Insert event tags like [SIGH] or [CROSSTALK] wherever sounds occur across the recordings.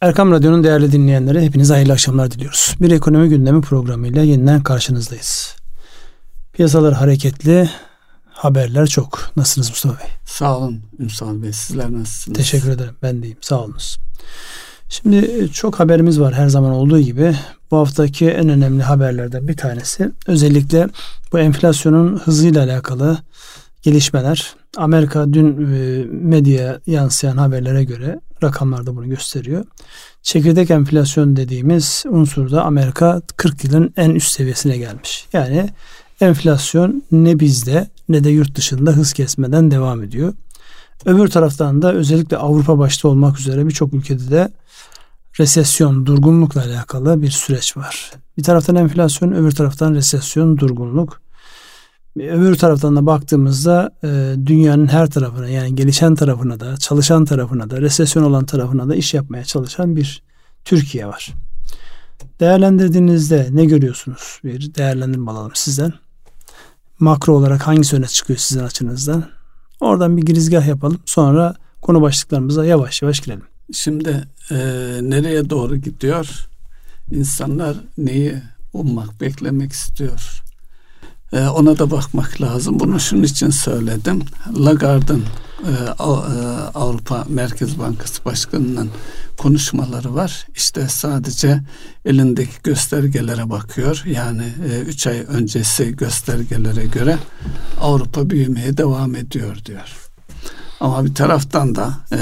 Erkam Radyo'nun değerli dinleyenleri hepinize hayırlı akşamlar diliyoruz. Bir ekonomi gündemi programıyla yeniden karşınızdayız. Piyasalar hareketli, haberler çok. Nasılsınız Mustafa Bey? Sağ olun Ünsal Bey. Sizler nasılsınız? Teşekkür ederim. Ben deyim. Sağ olunuz. Şimdi e, çok haberimiz var her zaman olduğu gibi. Bu haftaki en önemli haberlerden bir tanesi özellikle bu enflasyonun hızıyla alakalı gelişmeler. Amerika dün e, medya yansıyan haberlere göre rakamlar da bunu gösteriyor. Çekirdek enflasyon dediğimiz unsurda Amerika 40 yılın en üst seviyesine gelmiş. Yani enflasyon ne bizde ne de yurt dışında hız kesmeden devam ediyor. Öbür taraftan da özellikle Avrupa başta olmak üzere birçok ülkede de resesyon, durgunlukla alakalı bir süreç var. Bir taraftan enflasyon, öbür taraftan resesyon, durgunluk. Öbür taraftan da baktığımızda e, dünyanın her tarafına yani gelişen tarafına da çalışan tarafına da resesyon olan tarafına da iş yapmaya çalışan bir Türkiye var. Değerlendirdiğinizde ne görüyorsunuz? Bir değerlendirme alalım sizden. Makro olarak hangisi öne çıkıyor sizin açınızdan? Oradan bir girizgah yapalım. Sonra konu başlıklarımıza yavaş yavaş girelim. Şimdi e, nereye doğru gidiyor? İnsanlar neyi ummak, beklemek istiyor? E, ona da bakmak lazım. Bunu şunun için söyledim. Lagarde'ın e, e, Avrupa Merkez Bankası Başkanı'nın konuşmaları var. İşte sadece elindeki göstergelere bakıyor. Yani 3 e, ay öncesi göstergelere göre Avrupa büyümeye devam ediyor diyor. Ama bir taraftan da e,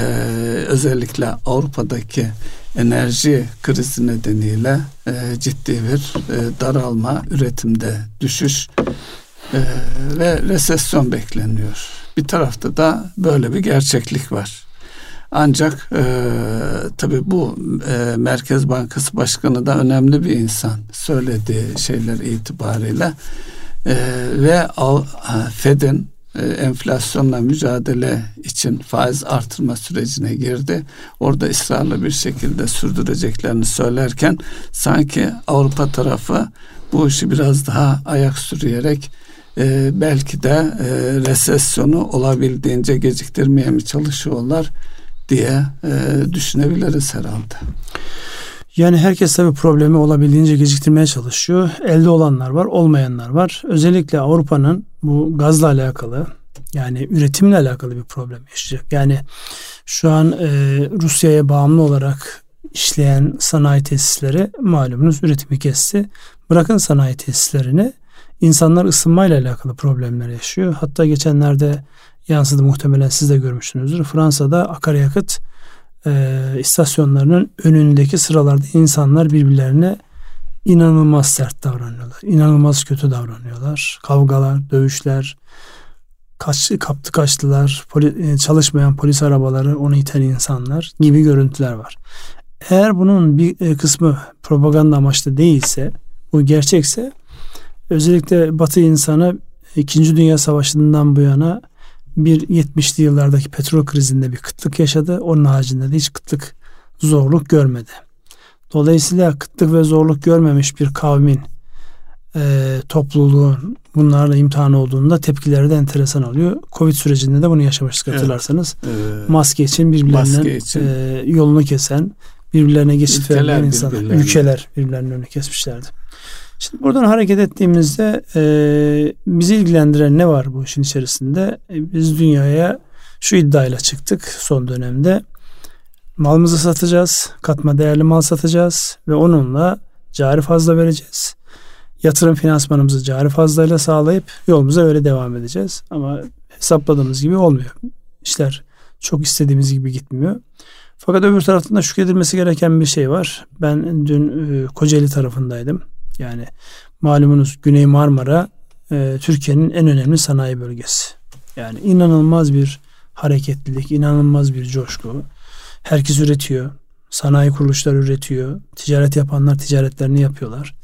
özellikle Avrupa'daki enerji krizi nedeniyle e, ciddi bir e, daralma, üretimde düşüş e, ve resesyon bekleniyor. Bir tarafta da böyle bir gerçeklik var. Ancak e, tabii bu e, Merkez Bankası Başkanı da önemli bir insan söylediği şeyler itibariyle e, ve Fed'in e, enflasyonla mücadele için faiz artırma sürecine girdi. Orada ısrarlı bir şekilde sürdüreceklerini söylerken sanki Avrupa tarafı bu işi biraz daha ayak sürüyerek e, belki de e, resesyonu olabildiğince geciktirmeye mi çalışıyorlar diye e, düşünebiliriz herhalde. Yani herkes tabii problemi olabildiğince geciktirmeye çalışıyor. Elde olanlar var, olmayanlar var. Özellikle Avrupa'nın bu gazla alakalı yani üretimle alakalı bir problem yaşayacak. Yani şu an e, Rusya'ya bağımlı olarak işleyen sanayi tesisleri malumunuz üretimi kesti. Bırakın sanayi tesislerini insanlar ısınmayla alakalı problemler yaşıyor. Hatta geçenlerde yansıdı muhtemelen siz de görmüşsünüzdür. Fransa'da akaryakıt e, istasyonlarının önündeki sıralarda insanlar birbirlerine inanılmaz sert davranıyorlar. İnanılmaz kötü davranıyorlar. Kavgalar, dövüşler, kaç, kaptı kaçtılar, poli, e, çalışmayan polis arabaları, onu iten insanlar gibi görüntüler var. Eğer bunun bir e, kısmı propaganda amaçlı değilse, bu gerçekse özellikle Batı insanı İkinci Dünya Savaşı'ndan bu yana bir 70'li yıllardaki petrol krizinde bir kıtlık yaşadı. Onun haricinde de hiç kıtlık, zorluk görmedi. Dolayısıyla kıtlık ve zorluk görmemiş bir kavmin e, topluluğun bunlarla imtihan olduğunda tepkileri de enteresan oluyor. Covid sürecinde de bunu yaşamıştık hatırlarsanız. Evet. Maske için birbirlerinin için. E, yolunu kesen, birbirlerine geçit veren insanlar, ülkeler birbirlerinin önünü kesmişlerdi. Şimdi buradan hareket ettiğimizde e, bizi ilgilendiren ne var bu işin içerisinde? E, biz dünyaya şu iddiayla çıktık son dönemde. Malımızı satacağız, katma değerli mal satacağız ve onunla cari fazla vereceğiz. Yatırım finansmanımızı cari fazlayla sağlayıp yolumuza öyle devam edeceğiz. Ama hesapladığımız gibi olmuyor. İşler çok istediğimiz gibi gitmiyor. Fakat öbür taraftan da şükredilmesi gereken bir şey var. Ben dün e, Kocaeli tarafındaydım. Yani malumunuz Güney Marmara e, Türkiye'nin en önemli sanayi bölgesi. Yani inanılmaz bir hareketlilik, inanılmaz bir coşku. Herkes üretiyor. Sanayi kuruluşları üretiyor. Ticaret yapanlar ticaretlerini yapıyorlar.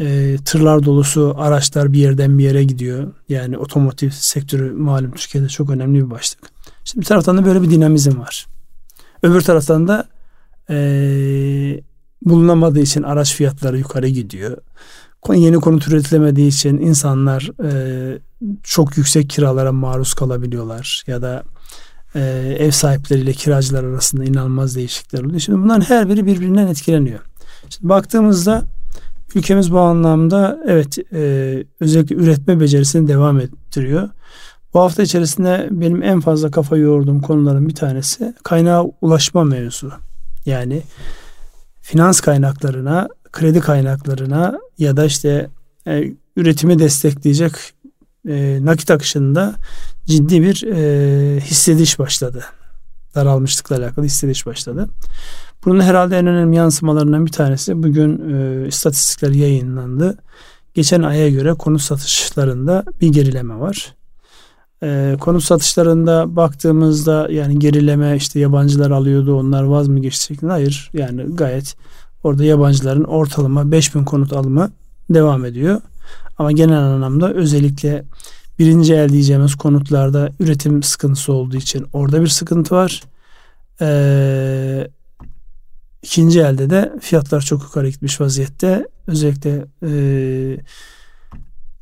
E, tırlar dolusu araçlar bir yerden bir yere gidiyor. Yani otomotiv sektörü malum Türkiye'de çok önemli bir başlık. Şimdi bir taraftan da böyle bir dinamizm var. Öbür taraftan da e, bulunamadığı için araç fiyatları yukarı gidiyor. Yeni konut üretilemediği için insanlar e, çok yüksek kiralara maruz kalabiliyorlar ya da e, ev sahipleriyle kiracılar arasında inanılmaz değişiklikler oluyor. Şimdi bunların her biri birbirinden etkileniyor. Şimdi baktığımızda ülkemiz bu anlamda evet e, özellikle üretme becerisini devam ettiriyor. Bu hafta içerisinde benim en fazla kafa yorduğum konuların bir tanesi kaynağa ulaşma mevzu. Yani finans kaynaklarına, kredi kaynaklarına ya da işte e, üretimi destekleyecek e, nakit akışında ciddi bir e, hissediş başladı. Daralmışlıkla alakalı hissediş başladı. Bunun herhalde en önemli yansımalarından bir tanesi bugün e, istatistikler yayınlandı. Geçen aya göre konut satışlarında bir gerileme var. E, konut satışlarında baktığımızda yani gerileme işte yabancılar alıyordu onlar vaz mı şeklinde hayır. Yani gayet orada yabancıların ortalama 5000 konut alımı devam ediyor. Ama genel anlamda özellikle birinci el diyeceğimiz konutlarda üretim sıkıntısı olduğu için orada bir sıkıntı var. Ee, ikinci elde de fiyatlar çok yukarı gitmiş vaziyette. Özellikle e,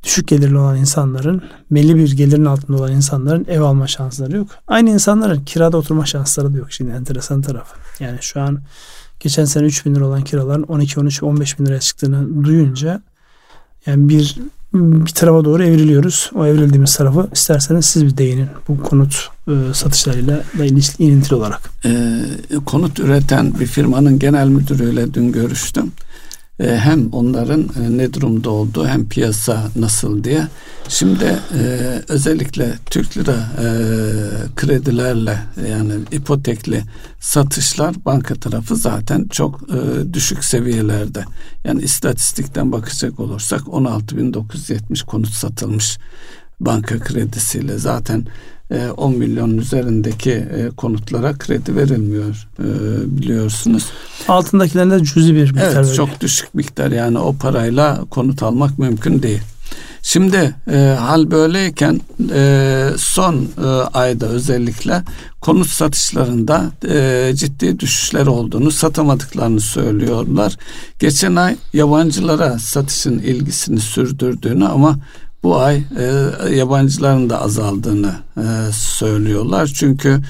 düşük gelirli olan insanların, belli bir gelirin altında olan insanların ev alma şansları yok. Aynı insanların kirada oturma şansları da yok şimdi enteresan tarafı. Yani şu an geçen sene 3 bin lira olan kiraların 12, 13, 15 bin liraya çıktığını duyunca yani bir bir tarafa doğru evriliyoruz. O evrildiğimiz tarafı isterseniz siz bir değinin bu konut e, satışlarıyla da ilintili olarak. E, konut üreten bir firmanın genel müdürüyle dün görüştüm. E, hem onların e, ne durumda olduğu hem piyasa nasıl diye. Şimdi e, özellikle Türk lira kredilerle yani ipotekli satışlar banka tarafı zaten çok düşük seviyelerde. Yani istatistikten bakacak olursak 16.970 konut satılmış banka kredisiyle zaten 10 e, milyonun üzerindeki e, konutlara kredi verilmiyor e, biliyorsunuz. Altındakilerinde cüzi bir miktar. Evet çok düşük miktar yani o parayla konut almak mümkün değil. Şimdi e, hal böyleyken e, son e, ayda özellikle konut satışlarında e, ciddi düşüşler olduğunu, satamadıklarını söylüyorlar. Geçen ay yabancılara satışın ilgisini sürdürdüğünü ama bu ay e, yabancıların da azaldığını e, söylüyorlar. Çünkü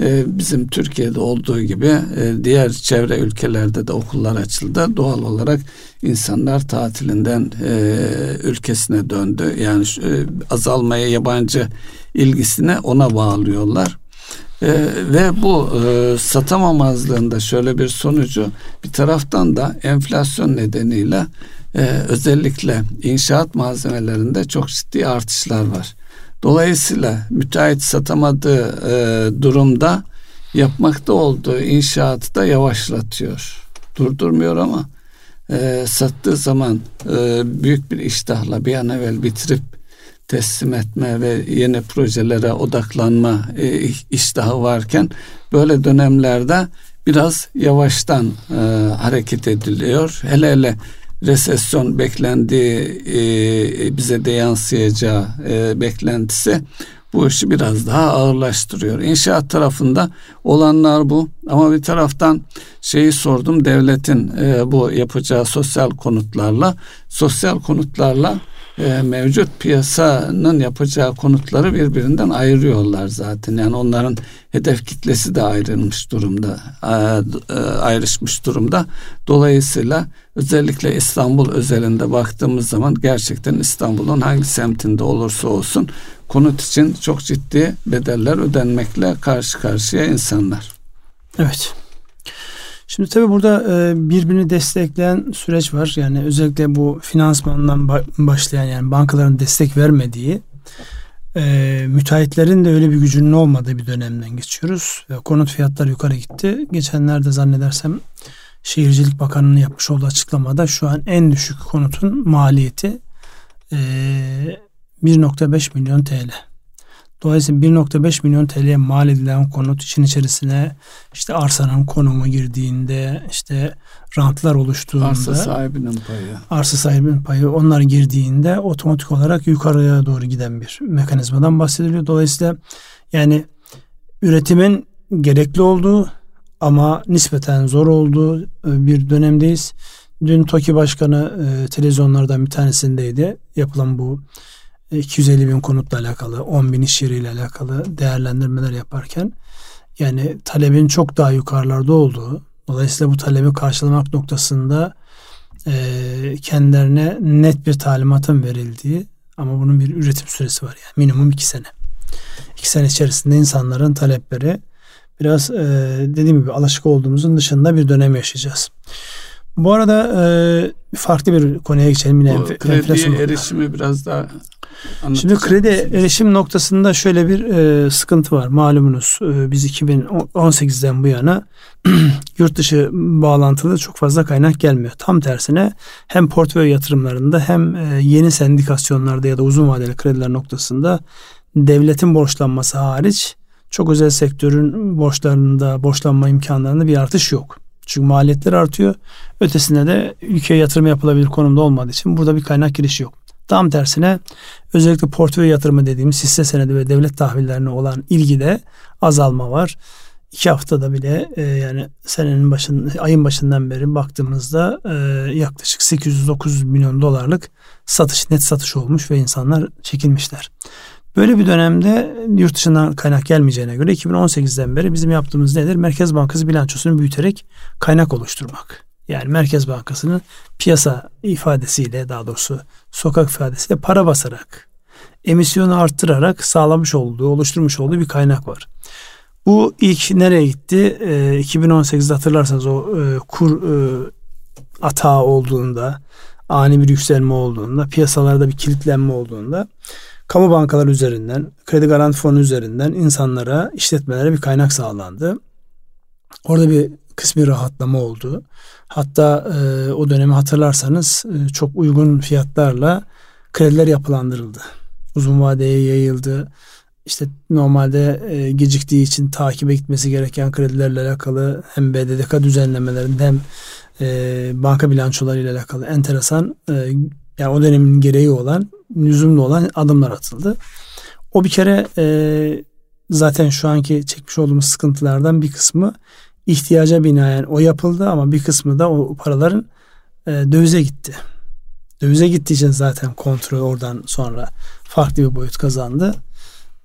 e, bizim Türkiye'de olduğu gibi e, diğer çevre ülkelerde de okullar açıldı. Doğal olarak insanlar tatilinden e, ülkesine döndü. Yani e, azalmaya yabancı ilgisine ona bağlıyorlar. Ee, ve bu e, satamamazlığında şöyle bir sonucu bir taraftan da enflasyon nedeniyle e, özellikle inşaat malzemelerinde çok ciddi artışlar var. Dolayısıyla müteahhit satamadığı e, durumda yapmakta olduğu inşaatı da yavaşlatıyor. Durdurmuyor ama e, sattığı zaman e, büyük bir iştahla bir an evvel bitirip teslim etme ve yeni projelere odaklanma e, iştahı varken böyle dönemlerde biraz yavaştan e, hareket ediliyor. Hele hele resesyon beklendiği e, bize de yansıyacağı e, beklentisi bu işi biraz daha ağırlaştırıyor. İnşaat tarafında olanlar bu ama bir taraftan şeyi sordum devletin e, bu yapacağı sosyal konutlarla sosyal konutlarla e, mevcut piyasanın yapacağı konutları birbirinden ayırıyorlar zaten. Yani onların hedef kitlesi de ayrılmış durumda, e, ayrışmış durumda. Dolayısıyla özellikle İstanbul özelinde baktığımız zaman gerçekten İstanbul'un hangi semtinde olursa olsun konut için çok ciddi bedeller ödenmekle karşı karşıya insanlar. Evet. Şimdi tabii burada e, birbirini destekleyen süreç var. Yani özellikle bu finansmandan başlayan yani bankaların destek vermediği e, müteahhitlerin de öyle bir gücünün olmadığı bir dönemden geçiyoruz. Konut fiyatları yukarı gitti. Geçenlerde zannedersem Şehircilik Bakanı'nın yapmış olduğu açıklamada şu an en düşük konutun maliyeti e, 1.5 milyon TL. Dolayısıyla 1.5 milyon TL'ye mal edilen konut için içerisine işte arsanın konumu girdiğinde işte rantlar oluştuğunda arsa sahibinin payı arsa sahibinin payı onlar girdiğinde otomatik olarak yukarıya doğru giden bir mekanizmadan bahsediliyor. Dolayısıyla yani üretimin gerekli olduğu ama nispeten zor olduğu e, bir dönemdeyiz. Dün TOKİ Başkanı e, televizyonlardan bir tanesindeydi. Yapılan bu 250 bin konutla alakalı, 10 bin iş yeriyle alakalı değerlendirmeler yaparken yani talebin çok daha yukarılarda olduğu, dolayısıyla bu talebi karşılamak noktasında e, kendilerine net bir talimatın verildiği ama bunun bir üretim süresi var yani minimum iki sene. İki sene içerisinde insanların talepleri biraz e, dediğim gibi alışık olduğumuzun dışında bir dönem yaşayacağız. Bu arada e, farklı bir konuya geçelim yine Bu krediye erişimi biraz daha Şimdi kredi erişim noktasında şöyle bir e, sıkıntı var. Malumunuz e, biz 2018'den bu yana [CLEARS THROAT] yurt dışı bağlantılı çok fazla kaynak gelmiyor. Tam tersine hem portföy yatırımlarında hem e, yeni sendikasyonlarda ya da uzun vadeli krediler noktasında devletin borçlanması hariç çok özel sektörün borçlarında, borçlanma imkanlarında bir artış yok. Çünkü maliyetler artıyor. Ötesinde de ülkeye yatırım yapılabilir konumda olmadığı için burada bir kaynak girişi yok. Tam tersine özellikle portföy yatırımı dediğimiz hisse senedi ve devlet tahvillerine olan ilgide azalma var. İki haftada bile e, yani senenin başın, ayın başından beri baktığımızda e, yaklaşık 809 milyon dolarlık satış, net satış olmuş ve insanlar çekilmişler. Böyle bir dönemde yurt dışından kaynak gelmeyeceğine göre 2018'den beri bizim yaptığımız nedir? Merkez Bankası bilançosunu büyüterek kaynak oluşturmak. Yani Merkez Bankası'nın piyasa ifadesiyle daha doğrusu sokak ifadesiyle para basarak emisyonu arttırarak sağlamış olduğu, oluşturmuş olduğu bir kaynak var. Bu ilk nereye gitti? E, 2018'de hatırlarsanız o e, kur e, atağı olduğunda, ani bir yükselme olduğunda, piyasalarda bir kilitlenme olduğunda kamu bankaları üzerinden, kredi garanti fonu üzerinden insanlara, işletmelere bir kaynak sağlandı. Orada bir kısmi rahatlama oldu. Hatta e, o dönemi hatırlarsanız e, çok uygun fiyatlarla krediler yapılandırıldı. Uzun vadeye yayıldı. İşte normalde e, geciktiği için takibe gitmesi gereken kredilerle alakalı hem BDDK düzenlemelerinde hem e, banka bilançolarıyla alakalı enteresan e, yani o dönemin gereği olan lüzumlu olan adımlar atıldı. O bir kere e, zaten şu anki çekmiş olduğumuz sıkıntılardan bir kısmı ihtiyaca binaen o yapıldı ama bir kısmı da o paraların e, dövize gitti. Dövize gittiği için zaten kontrol oradan sonra farklı bir boyut kazandı.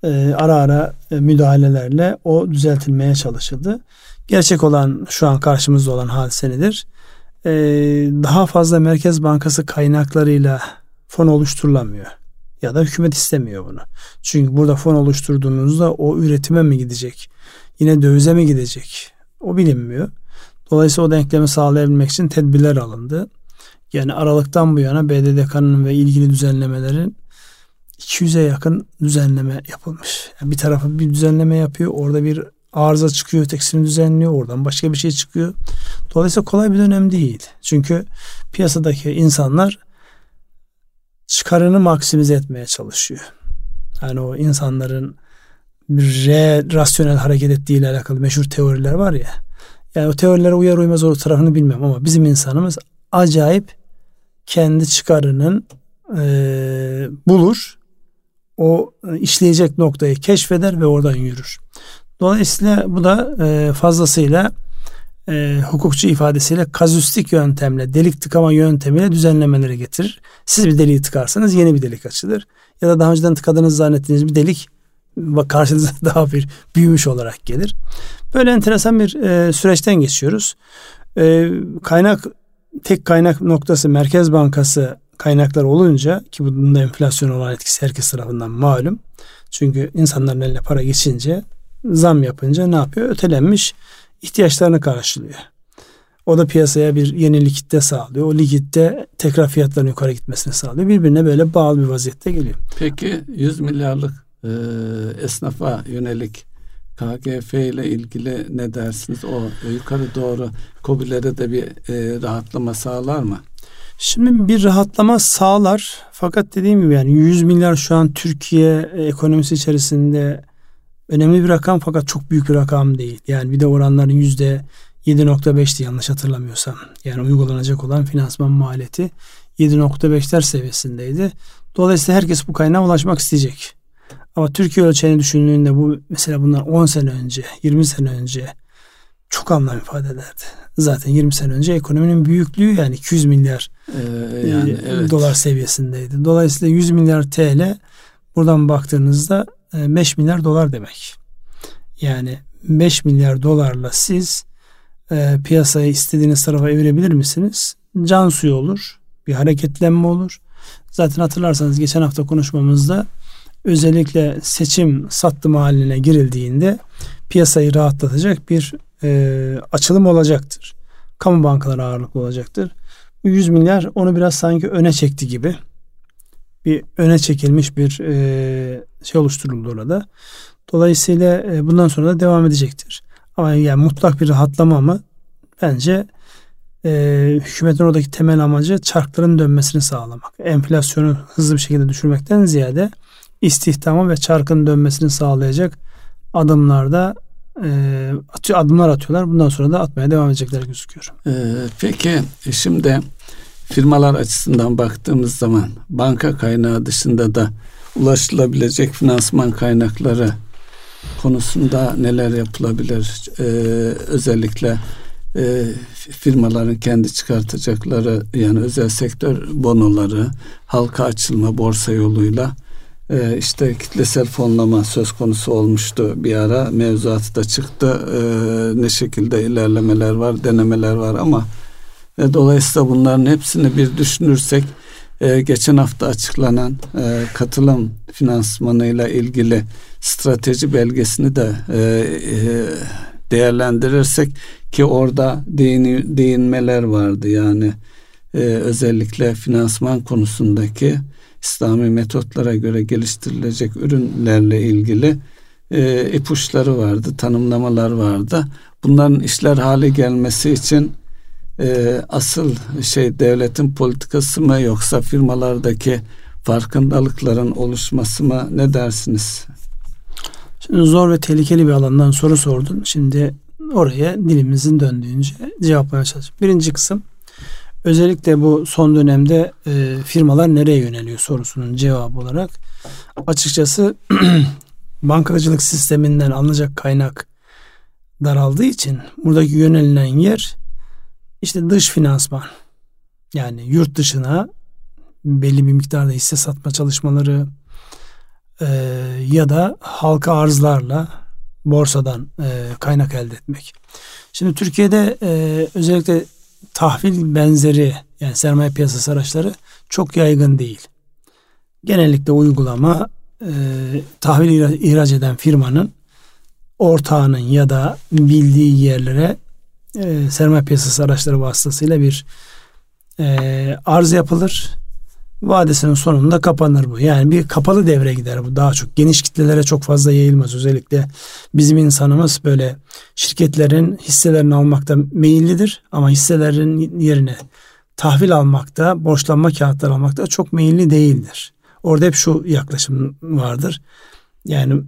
E, ara ara e, müdahalelerle o düzeltilmeye çalışıldı. Gerçek olan şu an karşımızda olan hadise nedir? E, daha fazla Merkez Bankası kaynaklarıyla fon oluşturulamıyor. Ya da hükümet istemiyor bunu. Çünkü burada fon oluşturduğunuzda o üretime mi gidecek? Yine dövize mi gidecek? O bilinmiyor. Dolayısıyla o denklemi sağlayabilmek için tedbirler alındı. Yani Aralık'tan bu yana BDDK'nın ve ilgili düzenlemelerin 200'e yakın düzenleme yapılmış. Yani bir tarafı bir düzenleme yapıyor. Orada bir arıza çıkıyor, ötekisini düzenliyor. Oradan başka bir şey çıkıyor. Dolayısıyla kolay bir dönem değil. Çünkü piyasadaki insanlar çıkarını maksimize etmeye çalışıyor. Yani o insanların re, rasyonel hareket ettiği ile alakalı meşhur teoriler var ya. Yani o teorilere uyar uymaz o tarafını bilmem ama bizim insanımız acayip kendi çıkarının e, bulur. O işleyecek noktayı keşfeder ve oradan yürür. Dolayısıyla bu da e, fazlasıyla e, hukukçu ifadesiyle kazüstik yöntemle, delik tıkama yöntemiyle düzenlemeleri getirir. Siz bir deliği tıkarsanız yeni bir delik açılır. Ya da daha önceden tıkadığınızı zannettiğiniz bir delik [LAUGHS] karşınıza daha bir büyümüş olarak gelir. Böyle enteresan bir e, süreçten geçiyoruz. E, kaynak tek kaynak noktası Merkez Bankası kaynaklar olunca ki bunun da enflasyon olan etkisi herkes tarafından malum. Çünkü insanların eline para geçince zam yapınca ne yapıyor? Ötelenmiş ihtiyaçlarını karşılıyor. O da piyasaya bir yeni likitte sağlıyor. O likitte tekrar fiyatların yukarı gitmesini sağlıyor. Birbirine böyle bağlı bir vaziyette geliyor. Peki 100 milyarlık e, esnafa yönelik KGF ile ilgili ne dersiniz? O yukarı doğru COBİ'lere de bir e, rahatlama sağlar mı? Şimdi bir rahatlama sağlar. Fakat dediğim gibi yani 100 milyar şu an Türkiye ekonomisi içerisinde önemli bir rakam fakat çok büyük bir rakam değil. Yani bir de oranların yüzde 7.5'ti yanlış hatırlamıyorsam. Yani uygulanacak olan finansman maliyeti 7.5'ler seviyesindeydi. Dolayısıyla herkes bu kaynağa ulaşmak isteyecek. Ama Türkiye ölçeğini düşündüğünde bu mesela bundan 10 sene önce, 20 sene önce çok anlam ifade ederdi. Zaten 20 sene önce ekonominin büyüklüğü yani 200 milyar ee, yani, e, evet. dolar seviyesindeydi. Dolayısıyla 100 milyar TL buradan baktığınızda 5 e, milyar dolar demek. Yani 5 milyar dolarla siz e, piyasayı istediğiniz tarafa evirebilir misiniz? Can suyu olur. Bir hareketlenme olur. Zaten hatırlarsanız geçen hafta konuşmamızda özellikle seçim sattım haline girildiğinde piyasayı rahatlatacak bir e, açılım olacaktır. Kamu bankaları ağırlıklı olacaktır. 100 milyar onu biraz sanki öne çekti gibi. Bir öne çekilmiş bir e, şey oluşturuldu orada. Dolayısıyla e, bundan sonra da devam edecektir. Ama yani mutlak bir rahatlama mı? Bence e, hükümetin oradaki temel amacı çarkların dönmesini sağlamak. Enflasyonu hızlı bir şekilde düşürmekten ziyade istihdamı ve çarkın dönmesini sağlayacak adımlarda adımlar atıyorlar. Bundan sonra da atmaya devam edecekler gözüküyor. Peki şimdi firmalar açısından baktığımız zaman banka kaynağı dışında da ulaşılabilecek finansman kaynakları konusunda neler yapılabilir? Ee, özellikle e, firmaların kendi çıkartacakları yani özel sektör bonoları, halka açılma borsa yoluyla e, işte kitlesel fonlama söz konusu olmuştu bir ara mevzuatı da çıktı e, ne şekilde ilerlemeler var denemeler var ama e, dolayısıyla bunların hepsini bir düşünürsek e, geçen hafta açıklanan e, katılım finansmanıyla ilgili strateji belgesini de e, e, değerlendirirsek ki orada değin, değinmeler vardı yani e, özellikle finansman konusundaki İslami metotlara göre geliştirilecek ürünlerle ilgili e, ipuçları vardı, tanımlamalar vardı. Bunların işler hale gelmesi için e, asıl şey devletin politikası mı yoksa firmalardaki farkındalıkların oluşması mı ne dersiniz? Şimdi zor ve tehlikeli bir alandan soru sordun. Şimdi oraya dilimizin döndüğünce cevaplamaya çalışacağım. Birinci kısım özellikle bu son dönemde e, firmalar nereye yöneliyor sorusunun cevabı olarak açıkçası [CLEARS THROAT] bankacılık sisteminden alınacak kaynak daraldığı için buradaki yönelilen yer işte dış finansman yani yurt dışına belli bir miktarda hisse satma çalışmaları e, ya da halka arzlarla borsadan e, kaynak elde etmek. Şimdi Türkiye'de e, özellikle tahvil benzeri yani sermaye piyasası araçları çok yaygın değil. Genellikle uygulama e, tahvil ihraç eden firmanın ortağının ya da bildiği yerlere e, sermaye piyasası araçları vasıtasıyla bir e, arz yapılır. Vadesinin sonunda kapanır bu. Yani bir kapalı devre gider bu. Daha çok geniş kitlelere çok fazla yayılmaz. Özellikle bizim insanımız böyle şirketlerin hisselerini almakta meyillidir. Ama hisselerin yerine tahvil almakta, borçlanma kağıtları almakta çok meyilli değildir. Orada hep şu yaklaşım vardır. Yani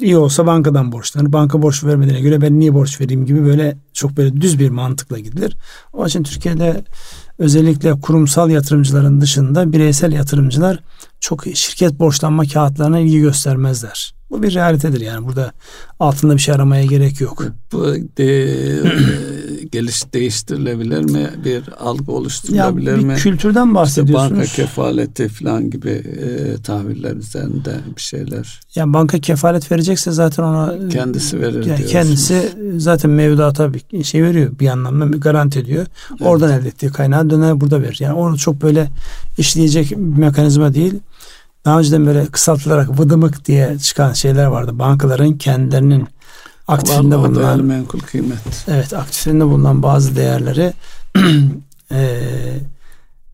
iyi olsa bankadan borçlanır. Banka borç vermediğine göre ben niye borç vereyim gibi böyle çok böyle düz bir mantıkla gidilir. Onun için Türkiye'de özellikle kurumsal yatırımcıların dışında bireysel yatırımcılar çok şirket borçlanma kağıtlarına ilgi göstermezler. Bu bir realitedir yani burada altında bir şey aramaya gerek yok. Bu de, [CLEARS THROAT] geliş değiştirilebilir mi? Bir algı oluşturulabilir ya bir mi? kültürden bahsediyorsunuz. İşte banka kefaleti falan gibi e, tahviller üzerinde bir şeyler. Yani banka kefalet verecekse zaten ona kendisi verir yani Kendisi zaten mevduata bir şey veriyor bir anlamda bir garanti ediyor. Evet. Oradan elde ettiği kaynağı döner burada verir. Yani onu çok böyle işleyecek bir mekanizma değil. Daha önceden böyle kısaltılarak vıdımık diye çıkan şeyler vardı. Bankaların kendilerinin aktifinde Vallahi bulunan menkul kıymet. Evet, aktifinde bulunan bazı değerleri [CLEARS THROAT] e,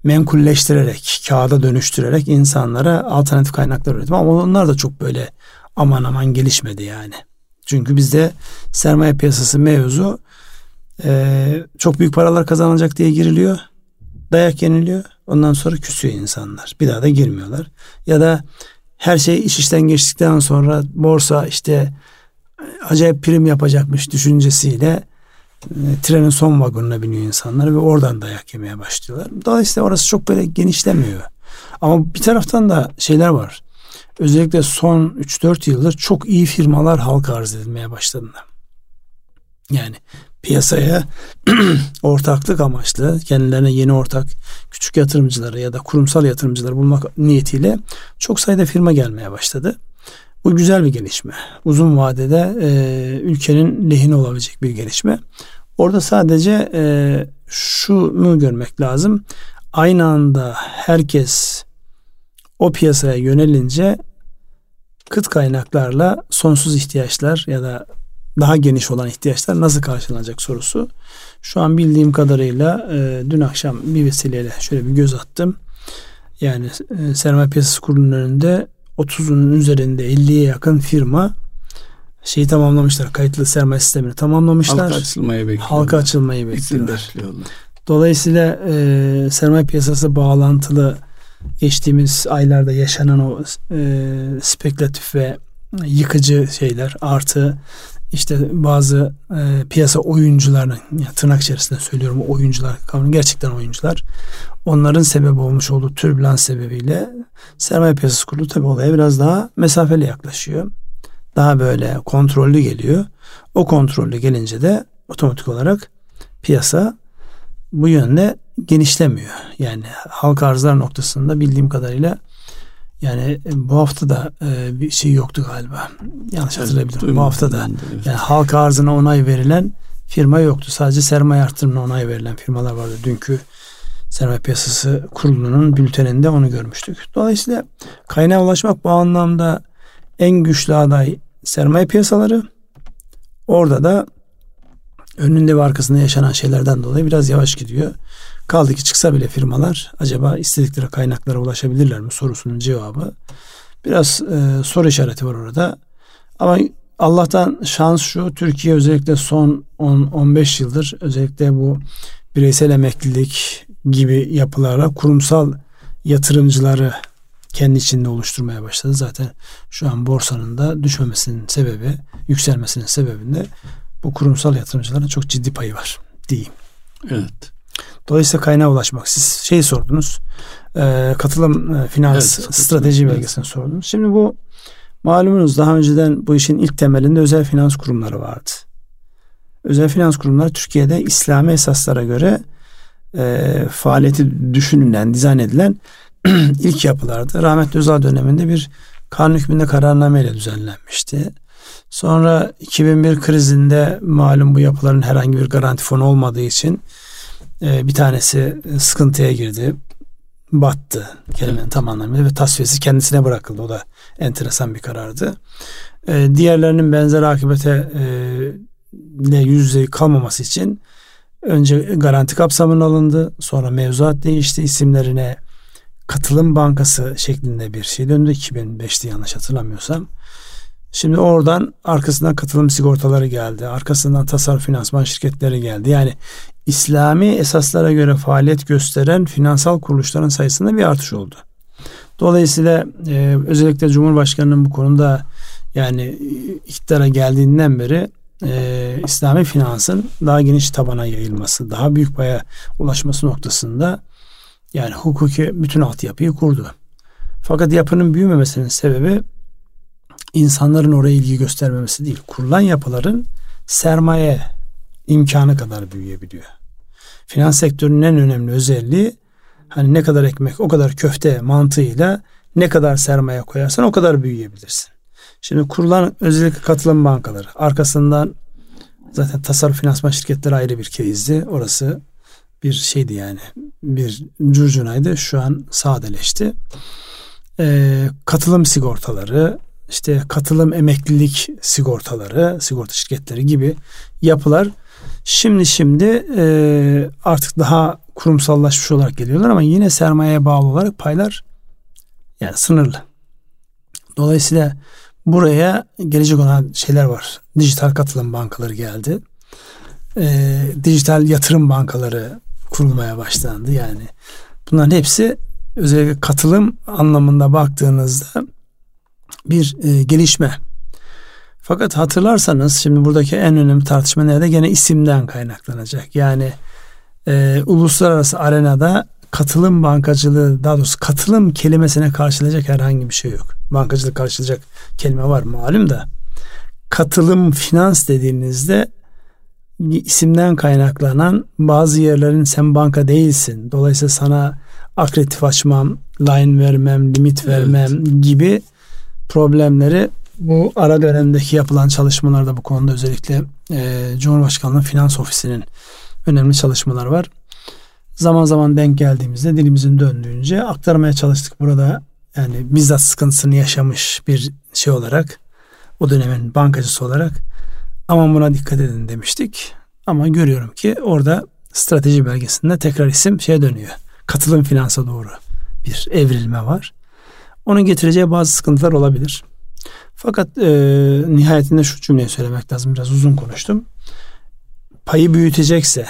menkulleştirerek, kağıda dönüştürerek insanlara alternatif kaynaklar üretim. Ama onlar da çok böyle aman aman gelişmedi yani. Çünkü bizde sermaye piyasası mevzu e, çok büyük paralar kazanılacak diye giriliyor. Dayak yeniliyor. Ondan sonra küsüyor insanlar. Bir daha da girmiyorlar. Ya da her şey iş işten geçtikten sonra borsa işte acayip prim yapacakmış düşüncesiyle e, trenin son vagonuna biniyor insanlar ve oradan dayak yemeye başlıyorlar. Dolayısıyla orası çok böyle genişlemiyor. Ama bir taraftan da şeyler var. Özellikle son 3-4 yıldır çok iyi firmalar halka arz edilmeye başladı. Yani piyasaya [CLEARS THROAT] ortaklık amaçlı kendilerine yeni ortak küçük yatırımcıları ya da kurumsal yatırımcıları bulmak niyetiyle çok sayıda firma gelmeye başladı. Bu güzel bir gelişme. Uzun vadede e, ülkenin lehine olabilecek bir gelişme. Orada sadece e, şunu görmek lazım. Aynı anda herkes o piyasaya yönelince kıt kaynaklarla sonsuz ihtiyaçlar ya da daha geniş olan ihtiyaçlar nasıl karşılanacak sorusu. Şu an bildiğim kadarıyla e, dün akşam bir vesileyle şöyle bir göz attım. Yani e, sermaye piyasası kurulunun önünde 30'un üzerinde 50'ye yakın firma şeyi tamamlamışlar. Kayıtlı sermaye sistemini tamamlamışlar. Halka açılmayı bekliyorlar. Halka açılmayı bekliyorlar. Dolayısıyla e, sermaye piyasası bağlantılı geçtiğimiz aylarda yaşanan o e, spekülatif ve yıkıcı şeyler artı işte bazı e, piyasa oyuncularının ya tırnak içerisinde söylüyorum oyuncular kavramı gerçekten oyuncular onların sebep olmuş olduğu türbülans sebebiyle sermaye piyasası kurulu tabi olaya biraz daha mesafeli yaklaşıyor. Daha böyle kontrollü geliyor. O kontrollü gelince de otomatik olarak piyasa bu yönde genişlemiyor. Yani halka arzlar noktasında bildiğim kadarıyla yani e, bu hafta da e, bir şey yoktu galiba. Yanlış hatırlayabilirim. Bu hafta da evet. yani halka arzına onay verilen firma yoktu. Sadece sermaye artırımına onay verilen firmalar vardı. Dünkü sermaye piyasası kurulunun bülteninde onu görmüştük. Dolayısıyla kaynağa ulaşmak bu anlamda en güçlü aday sermaye piyasaları. Orada da önünde ve arkasında yaşanan şeylerden dolayı biraz yavaş gidiyor. Kaldı ki çıksa bile firmalar acaba istedikleri kaynaklara ulaşabilirler mi sorusunun cevabı biraz e, soru işareti var orada. Ama Allah'tan şans şu Türkiye özellikle son 10-15 yıldır özellikle bu bireysel emeklilik gibi yapılarla kurumsal yatırımcıları kendi içinde oluşturmaya başladı. Zaten şu an borsanın da düşmemesinin sebebi, yükselmesinin sebebinde bu kurumsal yatırımcıların çok ciddi payı var diyeyim. Evet. Dolayısıyla kaynağa ulaşmak. Siz şey sordunuz. E, katılım e, finans evet, strateji evet. belgesini sordunuz. Şimdi bu malumunuz daha önceden bu işin ilk temelinde özel finans kurumları vardı. Özel finans kurumları Türkiye'de İslami esaslara göre e, faaliyeti düşünülen, dizayn edilen [CLEARS THROAT] ilk yapılardı. Rahmetli Özal döneminde bir kanun hükmünde kararnameyle düzenlenmişti. Sonra 2001 krizinde malum bu yapıların herhangi bir garanti fonu olmadığı için e, bir tanesi sıkıntıya girdi. Battı kelimenin tam anlamıyla ve tasfiyesi kendisine bırakıldı. O da enteresan bir karardı. E, diğerlerinin benzer akıbete e, ile yüz yüze kalmaması için önce garanti kapsamına alındı. Sonra mevzuat değişti. isimlerine Katılım Bankası şeklinde bir şey döndü. 2005'te yanlış hatırlamıyorsam. Şimdi oradan arkasından katılım sigortaları geldi. Arkasından tasarruf finansman şirketleri geldi. Yani İslami esaslara göre faaliyet gösteren finansal kuruluşların sayısında bir artış oldu. Dolayısıyla e, özellikle Cumhurbaşkanı'nın bu konuda yani iktidara geldiğinden beri e, İslami finansın daha geniş tabana yayılması, daha büyük paya ulaşması noktasında yani hukuki bütün altyapıyı kurdu. Fakat yapının büyümemesinin sebebi insanların oraya ilgi göstermemesi değil. Kurulan yapıların sermaye imkanı kadar büyüyebiliyor. Finans sektörünün en önemli özelliği hani ne kadar ekmek o kadar köfte mantığıyla ne kadar sermaye koyarsan o kadar büyüyebilirsin. Şimdi kurulan özellikle katılım bankaları arkasından zaten tasarruf finansman şirketleri ayrı bir kezdi. Orası bir şeydi yani bir curcunaydı şu an sadeleşti. Ee, katılım sigortaları işte katılım emeklilik sigortaları sigorta şirketleri gibi yapılar Şimdi şimdi e, artık daha kurumsallaşmış olarak geliyorlar ama yine sermayeye bağlı olarak paylar yani sınırlı. Dolayısıyla buraya gelecek olan şeyler var. Dijital katılım bankaları geldi. E, dijital yatırım bankaları kurulmaya başlandı. Yani bunların hepsi özellikle katılım anlamında baktığınızda bir e, gelişme. Fakat hatırlarsanız şimdi buradaki en önemli tartışma nerede? Gene isimden kaynaklanacak. Yani e, uluslararası arenada katılım bankacılığı daha doğrusu katılım kelimesine karşılayacak herhangi bir şey yok. Bankacılık karşılayacak kelime var malum da. Katılım finans dediğinizde isimden kaynaklanan bazı yerlerin sen banka değilsin. Dolayısıyla sana akreditif açmam, line vermem, limit vermem evet. gibi problemleri bu ara dönemdeki yapılan çalışmalarda bu konuda özellikle e, Cumhurbaşkanlığı Finans Ofisi'nin önemli çalışmalar var. Zaman zaman denk geldiğimizde dilimizin döndüğünce aktarmaya çalıştık burada. Yani bizzat sıkıntısını yaşamış bir şey olarak o dönemin bankacısı olarak ama buna dikkat edin demiştik. Ama görüyorum ki orada strateji belgesinde tekrar isim şeye dönüyor. Katılım finansa doğru bir evrilme var. Onun getireceği bazı sıkıntılar olabilir. Fakat e, nihayetinde şu cümleyi söylemek lazım. Biraz uzun konuştum. Payı büyütecekse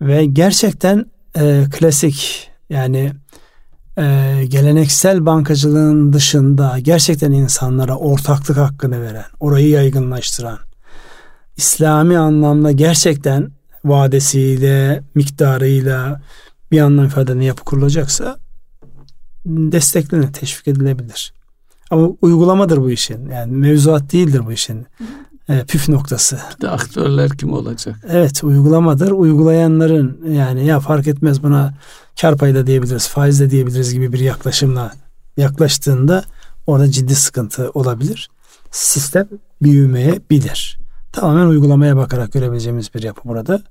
ve gerçekten e, klasik yani e, geleneksel bankacılığın dışında gerçekten insanlara ortaklık hakkını veren, orayı yaygınlaştıran, İslami anlamda gerçekten vadesiyle, miktarıyla bir anlam ifade yapı kurulacaksa desteklenir, teşvik edilebilir. Ama uygulamadır bu işin. Yani mevzuat değildir bu işin. E, püf noktası. Bir de aktörler kim olacak? Evet uygulamadır. Uygulayanların yani ya fark etmez buna kar payı da diyebiliriz, faiz de diyebiliriz gibi bir yaklaşımla yaklaştığında orada ciddi sıkıntı olabilir. Sistem büyümeyebilir. Tamamen uygulamaya bakarak görebileceğimiz bir yapı burada.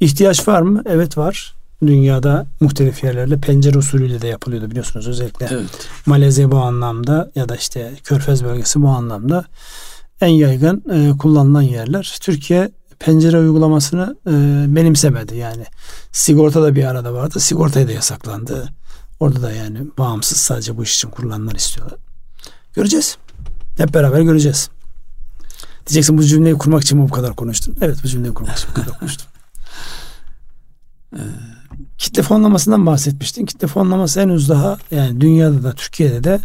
İhtiyaç var mı? Evet var. Dünyada muhtelif yerlerde pencere usulüyle de yapılıyordu biliyorsunuz özellikle. Evet. Malezya bu anlamda ya da işte Körfez bölgesi bu anlamda en yaygın e, kullanılan yerler. Türkiye pencere uygulamasını e, benimsemedi yani. Sigorta da bir arada vardı. Sigortayı da yasaklandı. Orada da yani bağımsız sadece bu iş için kullananlar istiyorlar. Göreceğiz. Hep beraber göreceğiz. Diyeceksin bu cümleyi kurmak için mi bu kadar konuştun? Evet bu cümleyi kurmak için bu kadar konuştum. [LAUGHS] Kitle fonlamasından bahsetmiştin. Kitle fonlaması henüz daha yani dünyada da Türkiye'de de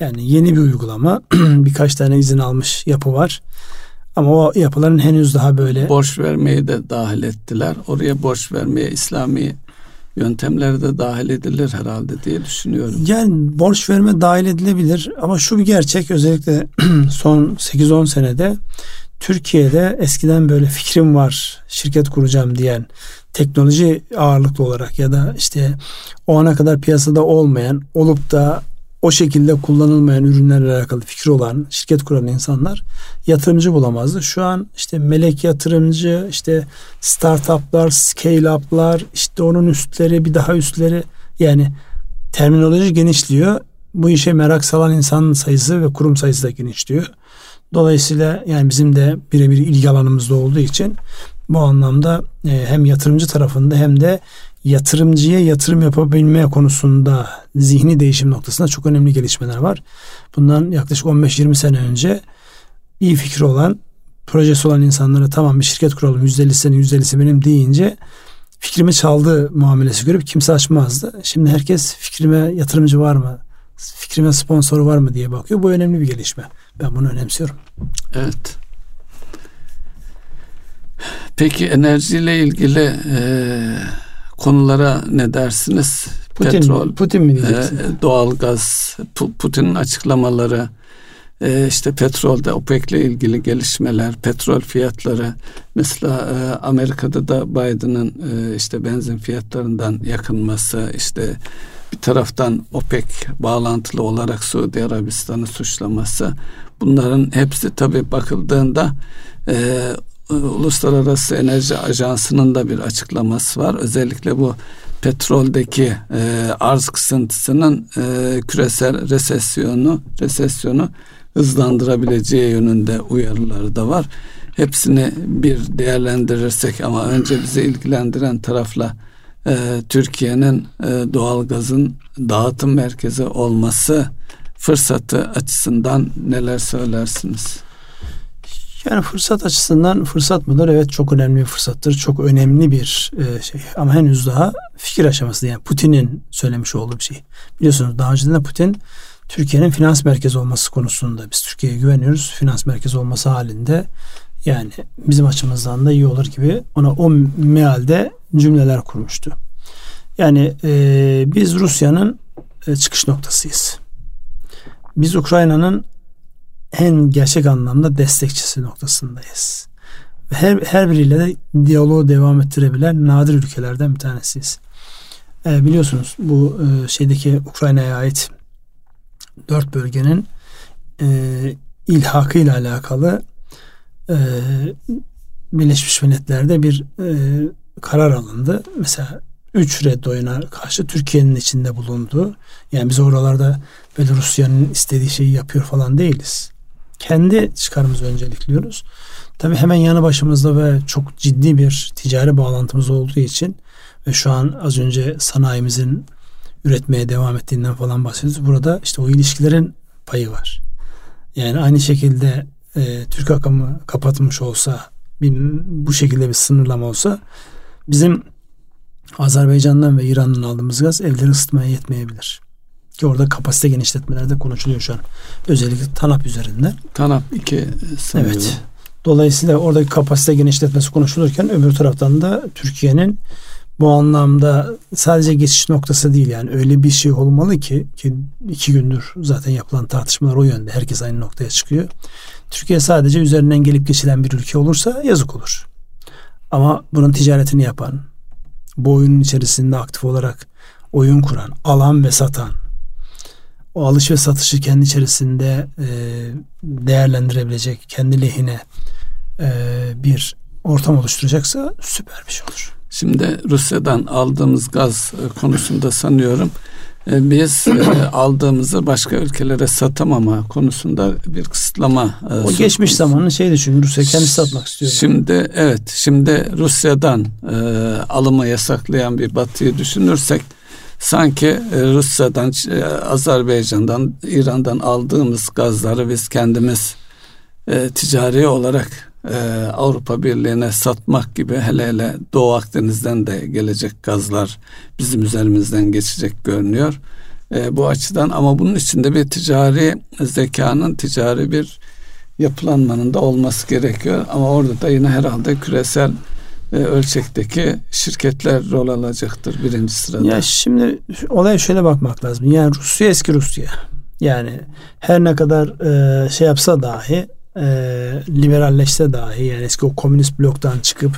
yani yeni bir uygulama. [CLEARS THROAT] Birkaç tane izin almış yapı var. Ama o yapıların henüz daha böyle... Borç vermeyi de dahil ettiler. Oraya borç vermeye İslami yöntemler de dahil edilir herhalde diye düşünüyorum. Yani borç verme dahil edilebilir ama şu bir gerçek özellikle [CLEARS THROAT] son 8-10 senede Türkiye'de eskiden böyle fikrim var şirket kuracağım diyen teknoloji ağırlıklı olarak ya da işte o ana kadar piyasada olmayan olup da o şekilde kullanılmayan ürünlerle alakalı fikir olan şirket kuran insanlar yatırımcı bulamazdı. Şu an işte melek yatırımcı, işte startuplar, scale up'lar, işte onun üstleri bir daha üstleri yani terminoloji genişliyor. Bu işe merak salan insan sayısı ve kurum sayısı da genişliyor. Dolayısıyla yani bizim de birebir ilgi alanımızda olduğu için bu anlamda e, hem yatırımcı tarafında hem de yatırımcıya yatırım yapabilme konusunda zihni değişim noktasında çok önemli gelişmeler var. Bundan yaklaşık 15-20 sene önce iyi fikri olan, projesi olan insanlara tamam bir şirket kuralım %50'si senin %50'si benim deyince fikrimi çaldı muamelesi görüp kimse açmazdı. Şimdi herkes fikrime yatırımcı var mı? Fikrime sponsoru var mı diye bakıyor. Bu önemli bir gelişme. Ben bunu önemsiyorum. Evet. Peki enerjiyle ilgili eee konulara ne dersiniz? Putin, Petrol, Putin mi diyeceksiniz? E, doğalgaz, Putin'in açıklamaları, e, işte petrolde OPEC'le ilgili gelişmeler, petrol fiyatları. Mesela e, Amerika'da da Biden'ın e, işte benzin fiyatlarından yakınması, işte bir taraftan OPEC bağlantılı olarak Suudi Arabistan'ı suçlaması. Bunların hepsi tabi bakıldığında e, Uluslararası Enerji Ajansı'nın da bir açıklaması var. Özellikle bu petroldeki e, arz kısıntısının e, küresel resesyonu resesyonu hızlandırabileceği yönünde uyarıları da var. Hepsini bir değerlendirirsek ama önce bizi ilgilendiren tarafla e, Türkiye'nin e, doğalgazın dağıtım merkezi olması fırsatı açısından neler söylersiniz? Yani fırsat açısından fırsat mıdır? Evet çok önemli bir fırsattır. Çok önemli bir e, şey. Ama henüz daha fikir aşaması yani Putin'in söylemiş olduğu bir şey. Biliyorsunuz daha önceden de Putin Türkiye'nin finans merkezi olması konusunda biz Türkiye'ye güveniyoruz. Finans merkezi olması halinde yani bizim açımızdan da iyi olur gibi ona o mealde cümleler kurmuştu. Yani e, biz Rusya'nın e, çıkış noktasıyız. Biz Ukrayna'nın en gerçek anlamda destekçisi noktasındayız. Her, her biriyle de diyaloğu devam ettirebilen nadir ülkelerden bir tanesiyiz. E, biliyorsunuz bu e, şeydeki Ukrayna'ya ait dört bölgenin e, ilhakı ile alakalı e, Birleşmiş Milletler'de bir e, karar alındı. Mesela 3 red oyuna karşı Türkiye'nin içinde bulunduğu yani biz oralarda böyle Rusya'nın istediği şeyi yapıyor falan değiliz. Kendi çıkarımızı öncelikliyoruz. Tabii hemen yanı başımızda ve çok ciddi bir ticari bağlantımız olduğu için ve şu an az önce sanayimizin üretmeye devam ettiğinden falan bahsediyoruz. Burada işte o ilişkilerin payı var. Yani aynı şekilde e, Türk akımı kapatmış olsa bir, bu şekilde bir sınırlama olsa bizim Azerbaycan'dan ve İran'dan aldığımız gaz evleri ısıtmaya yetmeyebilir. Ki orada kapasite genişletmeleri de konuşuluyor şu an. Özellikle TANAP üzerinde. TANAP 2 sanıyorum. Evet. Dolayısıyla oradaki kapasite genişletmesi konuşulurken öbür taraftan da Türkiye'nin bu anlamda sadece geçiş noktası değil yani öyle bir şey olmalı ki ki iki gündür zaten yapılan tartışmalar o yönde. Herkes aynı noktaya çıkıyor. Türkiye sadece üzerinden gelip geçilen bir ülke olursa yazık olur. Ama bunun ticaretini yapan, bu oyunun içerisinde aktif olarak oyun kuran, alan ve satan, o alış ve satışı kendi içerisinde e, değerlendirebilecek, kendi lehine e, bir ortam oluşturacaksa süper bir şey olur. Şimdi Rusya'dan aldığımız gaz e, konusunda sanıyorum biz [CLEARS THROAT] aldığımızı başka ülkelere satamama konusunda bir kısıtlama o geçmiş zamanın şeydi çünkü Rusya kendisi satmak istiyor. Şimdi evet şimdi Rusya'dan e, alımı yasaklayan bir batıyı düşünürsek sanki Rusya'dan Azerbaycan'dan İran'dan aldığımız gazları biz kendimiz e, ticari olarak e, Avrupa Birliği'ne satmak gibi hele hele Doğu Akdeniz'den de gelecek gazlar bizim üzerimizden geçecek görünüyor. E, bu açıdan ama bunun içinde bir ticari zekanın ticari bir yapılanmanın da olması gerekiyor. Ama orada da yine herhalde küresel e, ölçekteki şirketler rol alacaktır birinci sırada. Ya şimdi olaya şöyle bakmak lazım. Yani Rusya eski Rusya. Yani her ne kadar e, şey yapsa dahi e, liberalleşse dahi yani eski o komünist bloktan çıkıp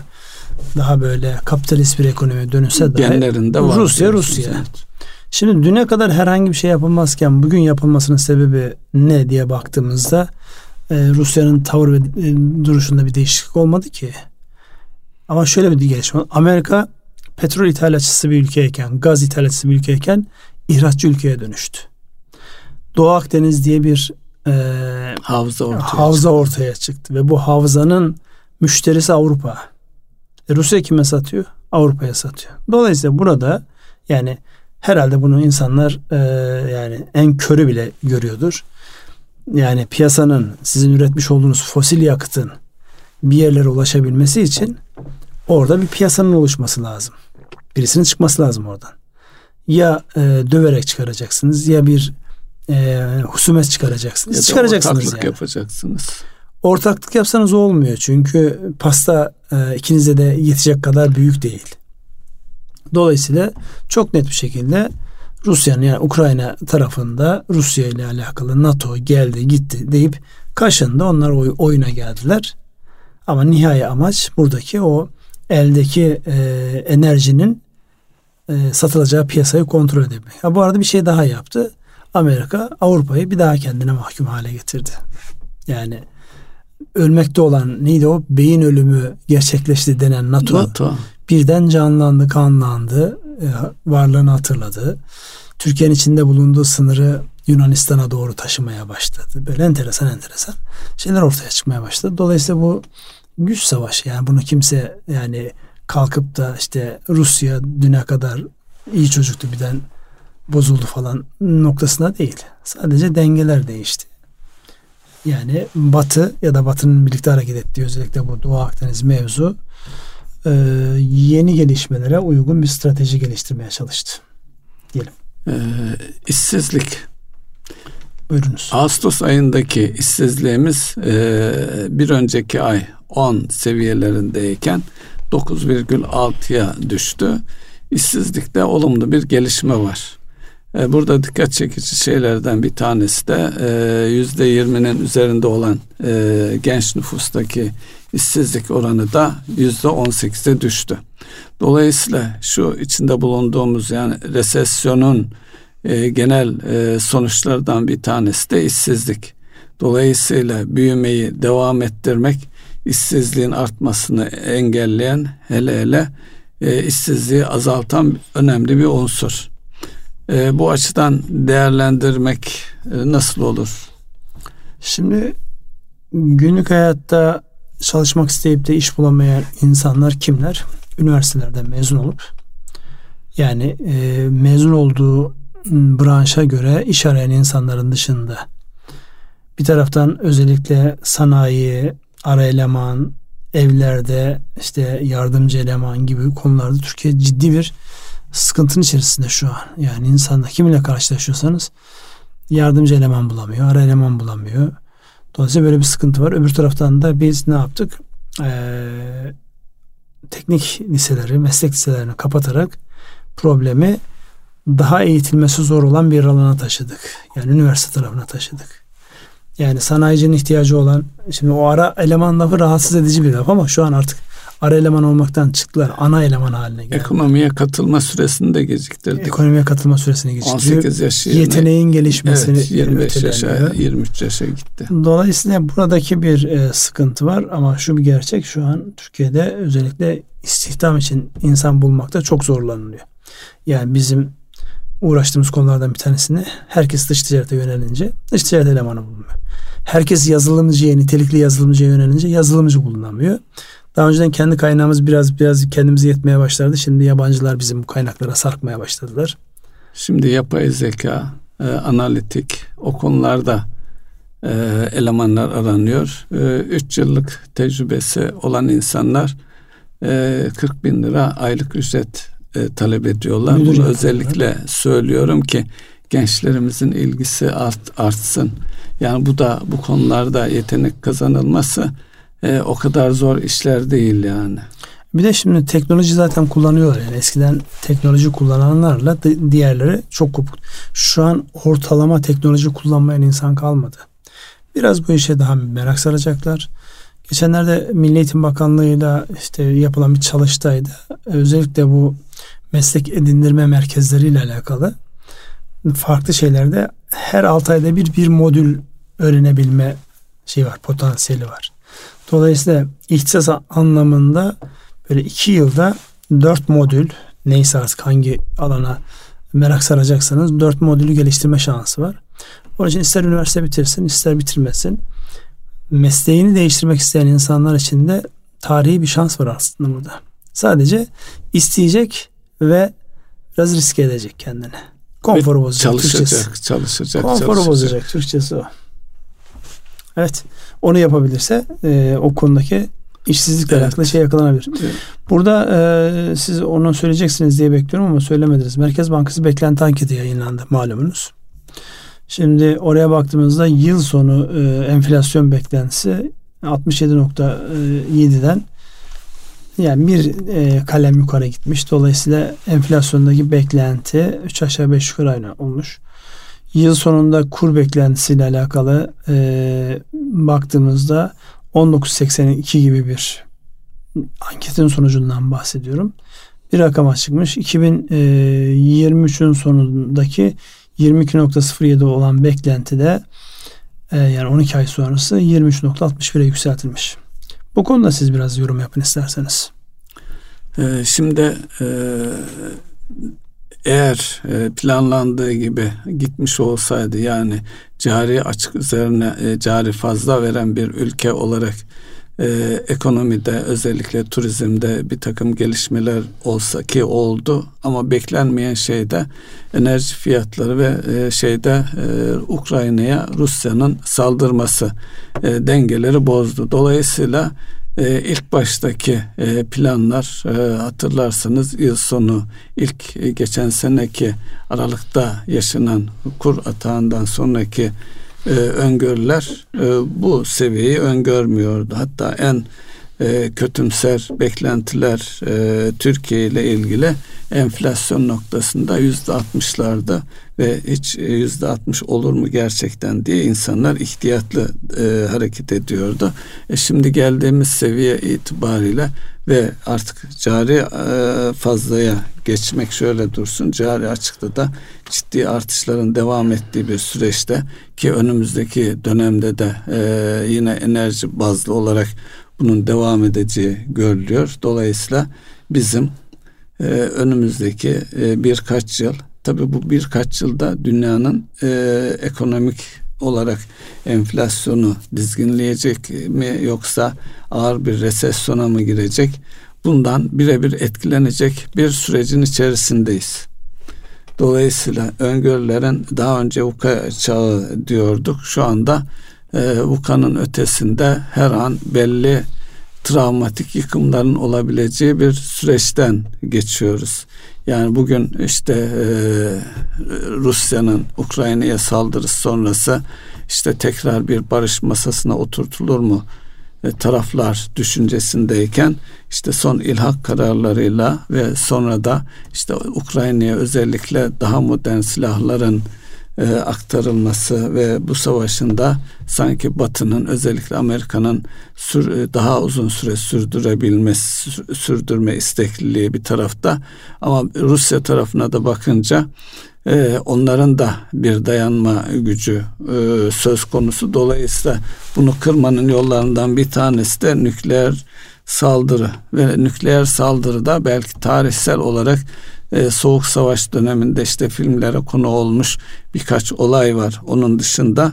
daha böyle kapitalist bir ekonomiye dönüşse dahi Genlerinde var Rusya Rusya. Evet. Şimdi düne kadar herhangi bir şey yapılmazken bugün yapılmasının sebebi ne diye baktığımızda e, Rusya'nın tavır ve e, duruşunda bir değişiklik olmadı ki. Ama şöyle bir gelişme. Amerika petrol ithalatçısı bir ülkeyken, gaz ithalatçısı bir ülkeyken ihraççı ülkeye dönüştü. Doğu Akdeniz diye bir e, havza ortaya, havza çıktı. ortaya çıktı ve bu havzanın müşterisi Avrupa. E, Rusya kime satıyor? Avrupa'ya satıyor. Dolayısıyla burada yani herhalde bunu insanlar e, yani en körü bile görüyordur. Yani piyasanın sizin üretmiş olduğunuz fosil yakıtın bir yerlere ulaşabilmesi için orada bir piyasanın oluşması lazım. Birisinin çıkması lazım oradan. Ya e, döverek çıkaracaksınız ya bir e, husumet çıkaracaksınız. Ya çıkaracaksınız ortaklık yani. yapacaksınız. Ortaklık yapsanız olmuyor. Çünkü pasta e, ikinize de yetecek kadar büyük değil. Dolayısıyla çok net bir şekilde Rusya'nın yani Ukrayna tarafında Rusya ile alakalı NATO geldi gitti deyip kaşında onlar oy, oyuna geldiler. Ama nihai amaç buradaki o eldeki e, enerjinin e, satılacağı piyasayı kontrol edebilmek. Ha, bu arada bir şey daha yaptı. Amerika Avrupa'yı bir daha kendine mahkum hale getirdi. Yani ölmekte olan neydi o beyin ölümü gerçekleşti denen NATO, NATO. birden canlandı, kanlandı, e, varlığını hatırladı. Türkiye'nin içinde bulunduğu sınırı Yunanistan'a doğru taşımaya başladı. Böyle enteresan enteresan şeyler ortaya çıkmaya başladı. Dolayısıyla bu güç savaşı yani bunu kimse yani kalkıp da işte Rusya düne kadar iyi çocuktu birden bozuldu falan noktasına değil. Sadece dengeler değişti. Yani Batı ya da Batı'nın birlikte hareket ettiği özellikle bu Doğu Akdeniz mevzu e, yeni gelişmelere uygun bir strateji geliştirmeye çalıştı. Diyelim. Ee, işsizlik. Buyurunuz. Ağustos ayındaki işsizliğimiz e, bir önceki ay 10 seviyelerindeyken 9,6'ya düştü. İşsizlikte olumlu bir gelişme var. E, burada dikkat çekici şeylerden bir tanesi de e, yüzde yirminin üzerinde olan e, genç nüfustaki işsizlik oranı da yüzde on sekize düştü. Dolayısıyla şu içinde bulunduğumuz yani resesyonun e, genel e, sonuçlardan bir tanesi de işsizlik. Dolayısıyla büyümeyi devam ettirmek işsizliğin artmasını engelleyen hele hele e, işsizliği azaltan önemli bir unsur. E, bu açıdan değerlendirmek e, nasıl olur? Şimdi günlük hayatta çalışmak isteyip de iş bulamayan insanlar kimler? Üniversitelerden mezun olup yani e, mezun olduğu branşa göre iş arayan insanların dışında bir taraftan özellikle sanayi, ara eleman, evlerde işte yardımcı eleman gibi konularda Türkiye ciddi bir sıkıntının içerisinde şu an. Yani insanda kiminle karşılaşıyorsanız yardımcı eleman bulamıyor, ara eleman bulamıyor. Dolayısıyla böyle bir sıkıntı var. Öbür taraftan da biz ne yaptık? Ee, teknik liseleri, meslek liselerini kapatarak problemi daha eğitilmesi zor olan bir alana taşıdık. Yani üniversite tarafına taşıdık. Yani sanayicinin ihtiyacı olan şimdi o ara eleman lafı rahatsız edici bir laf ama şu an artık ara eleman olmaktan çıktılar. Ana eleman haline geldi. Ekonomiye katılma süresini de geciktirdik. Ekonomiye katılma süresini geciktirdik. 18 yaş yerine, Yeteneğin gelişmesini evet, 25 yaşa 23 yaşa gitti. Dolayısıyla buradaki bir e, sıkıntı var ama şu bir gerçek şu an Türkiye'de özellikle istihdam için insan bulmakta çok zorlanılıyor. Yani bizim uğraştığımız konulardan bir tanesini herkes dış ticarete yönelince dış ticaret elemanı bulunmuyor. Herkes yazılımcıya, nitelikli yazılımcıya yönelince yazılımcı bulunamıyor. Daha önceden kendi kaynağımız biraz biraz kendimize yetmeye başladı. Şimdi yabancılar bizim bu kaynaklara sarkmaya başladılar. Şimdi yapay zeka, e, analitik o konularda e, elemanlar aranıyor. 3 e, yıllık tecrübesi olan insanlar e, 40 bin lira aylık ücret e, talep ediyorlar. Müdür Bunu özellikle var. söylüyorum ki gençlerimizin ilgisi art, artsın. Yani bu da bu konularda yetenek kazanılması e, o kadar zor işler değil yani. Bir de şimdi teknoloji zaten kullanıyorlar. Yani eskiden teknoloji kullananlarla diğerleri çok kopuk. Şu an ortalama teknoloji kullanmayan insan kalmadı. Biraz bu işe daha merak saracaklar. Geçenlerde Milli Eğitim Bakanlığı'yla işte yapılan bir çalıştaydı. Özellikle bu meslek edindirme merkezleriyle alakalı farklı şeylerde her 6 ayda bir bir modül öğrenebilme şey var, potansiyeli var. Dolayısıyla ihtisas anlamında böyle iki yılda dört modül neyse artık hangi alana merak saracaksanız dört modülü geliştirme şansı var. Onun için ister üniversite bitirsin ister bitirmesin mesleğini değiştirmek isteyen insanlar için de tarihi bir şans var aslında burada. Sadece isteyecek ve biraz riske edecek kendini. Konforu bozacak. Çalışacak, Türkçesi. çalışacak. Konforu çalışacak. bozacak Türkçesi o. Evet. Onu yapabilirse e, o konudaki işsizlikle evet. alakalı şey yakalanabilir. Evet. Burada e, siz onu söyleyeceksiniz diye bekliyorum ama söylemediniz. Merkez Bankası beklenti anketi yayınlandı malumunuz. Şimdi oraya baktığımızda yıl sonu e, enflasyon beklentisi 67.7'den yani bir e, kalem yukarı gitmiş. Dolayısıyla enflasyondaki beklenti 3 aşağı 5 yukarı olmuş. Yıl sonunda kur beklentisiyle alakalı e, baktığımızda 19.82 gibi bir anketin sonucundan bahsediyorum. Bir rakama çıkmış. 2023'ün e, sonundaki 22.07 olan beklentide e, yani 12 ay sonrası 23.61'e yükseltilmiş. Bu konuda siz biraz yorum yapın isterseniz. Ee, şimdi e, eğer e, planlandığı gibi gitmiş olsaydı yani cari açık üzerine e, cari fazla veren bir ülke olarak e, ekonomide özellikle turizmde bir takım gelişmeler olsa ki oldu ama beklenmeyen şey de enerji fiyatları ve e, şeyde e, Ukrayna'ya Rusya'nın saldırması e, dengeleri bozdu. Dolayısıyla e, ilk baştaki e, planlar e, hatırlarsanız yıl sonu ilk e, geçen seneki Aralık'ta yaşanan kur atağından sonraki e, öngörüler e, bu seviyeyi öngörmüyordu. Hatta en e, kötümser beklentiler e, Türkiye ile ilgili enflasyon noktasında yüzde altmışlarda ve hiç e, yüzde altmış olur mu gerçekten diye insanlar ihtiyatlı e, hareket ediyordu. E şimdi geldiğimiz seviye itibariyle ve artık cari e, fazlaya geçmek şöyle dursun. Cari açıkta da ciddi artışların devam ettiği bir süreçte ki önümüzdeki dönemde de e, yine enerji bazlı olarak bunun devam edeceği görülüyor. Dolayısıyla bizim e, önümüzdeki e, birkaç yıl tabi bu birkaç yılda dünyanın e, ekonomik olarak enflasyonu dizginleyecek mi yoksa ağır bir resesyona mı girecek? Bundan birebir etkilenecek bir sürecin içerisindeyiz. Dolayısıyla öngörülerin daha önce VUKA çağı diyorduk. Şu anda e, VUKA'nın ötesinde her an belli travmatik yıkımların olabileceği bir süreçten geçiyoruz. Yani bugün işte e, Rusya'nın Ukrayna'ya saldırısı sonrası işte tekrar bir barış masasına oturtulur mu taraflar düşüncesindeyken işte son ilhak kararlarıyla ve sonra da işte Ukrayna'ya özellikle daha modern silahların e, aktarılması ve bu savaşın da sanki Batı'nın özellikle Amerika'nın sür, e, daha uzun süre sürdürebilmesi, sürdürme istekliliği bir tarafta. Ama Rusya tarafına da bakınca e, onların da bir dayanma gücü e, söz konusu. Dolayısıyla bunu kırmanın yollarından bir tanesi de nükleer saldırı ve nükleer saldırı da belki tarihsel olarak e, Soğuk Savaş döneminde işte filmlere konu olmuş birkaç olay var. Onun dışında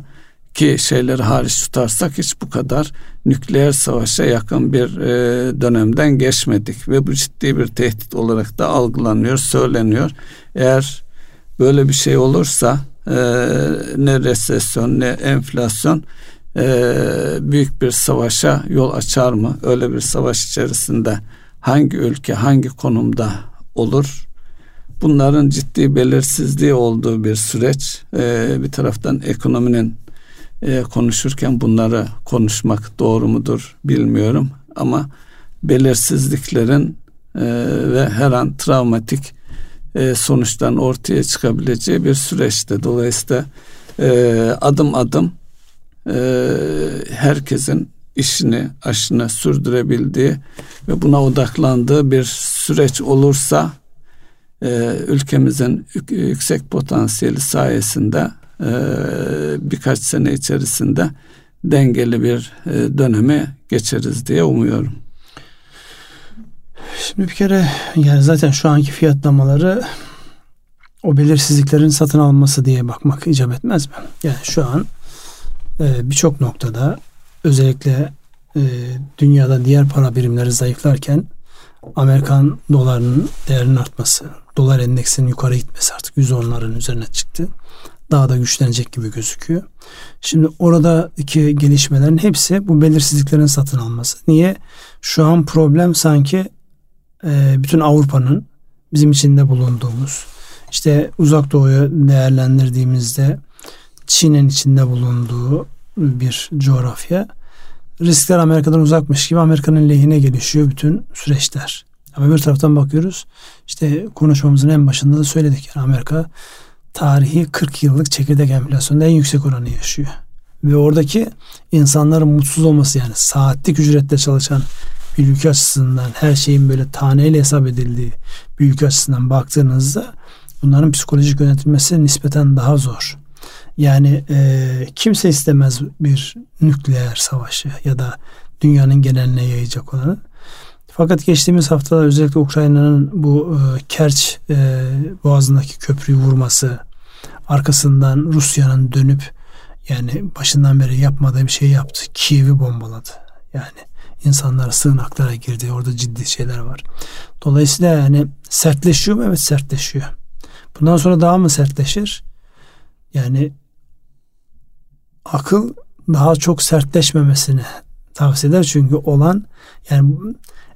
ki şeyleri hariç tutarsak hiç bu kadar nükleer savaşa yakın bir e, dönemden geçmedik ve bu ciddi bir tehdit olarak da algılanıyor, söyleniyor. Eğer böyle bir şey olursa e, ne resesyon ne enflasyon e, büyük bir savaşa yol açar mı? Öyle bir savaş içerisinde hangi ülke hangi konumda olur? Bunların ciddi belirsizliği olduğu bir süreç. E, bir taraftan ekonominin e, konuşurken bunları konuşmak doğru mudur bilmiyorum ama belirsizliklerin e, ve her an travmatik e, sonuçtan ortaya çıkabileceği bir süreçte. Dolayısıyla e, adım adım e, herkesin işini, aşını sürdürebildiği ve buna odaklandığı bir süreç olursa e, ülkemizin yüksek potansiyeli sayesinde e, birkaç sene içerisinde dengeli bir e, dönemi geçeriz diye umuyorum. Şimdi bir kere yani zaten şu anki fiyatlamaları o belirsizliklerin satın alınması diye bakmak icap etmez mi? Yani şu an e, birçok noktada özellikle e, dünyada diğer para birimleri zayıflarken Amerikan dolarının değerinin artması, dolar endeksinin yukarı gitmesi artık 110'ların üzerine çıktı. Daha da güçlenecek gibi gözüküyor. Şimdi oradaki gelişmelerin hepsi bu belirsizliklerin satın alması. Niye? Şu an problem sanki bütün Avrupa'nın bizim içinde bulunduğumuz işte uzak doğuyu değerlendirdiğimizde Çin'in içinde bulunduğu bir coğrafya riskler Amerika'dan uzakmış gibi Amerika'nın lehine gelişiyor bütün süreçler. Ama bir taraftan bakıyoruz işte konuşmamızın en başında da söyledik yani Amerika tarihi 40 yıllık çekirdek enflasyonda en yüksek oranı yaşıyor. Ve oradaki insanların mutsuz olması yani saatlik ücretle çalışan bir ülke açısından her şeyin böyle taneyle hesap edildiği bir ülke açısından baktığınızda bunların psikolojik yönetilmesi nispeten daha zor. Yani e, kimse istemez bir nükleer savaşı ya da dünyanın geneline yayacak olanı. Fakat geçtiğimiz haftada özellikle Ukrayna'nın bu e, Kerç e, boğazındaki köprüyü vurması, arkasından Rusya'nın dönüp yani başından beri yapmadığı bir şey yaptı. Kiev'i bombaladı. Yani insanlar sığınaklara girdi. Orada ciddi şeyler var. Dolayısıyla yani sertleşiyor mu? Evet sertleşiyor. Bundan sonra daha mı sertleşir? Yani akıl daha çok sertleşmemesini tavsiye eder. Çünkü olan yani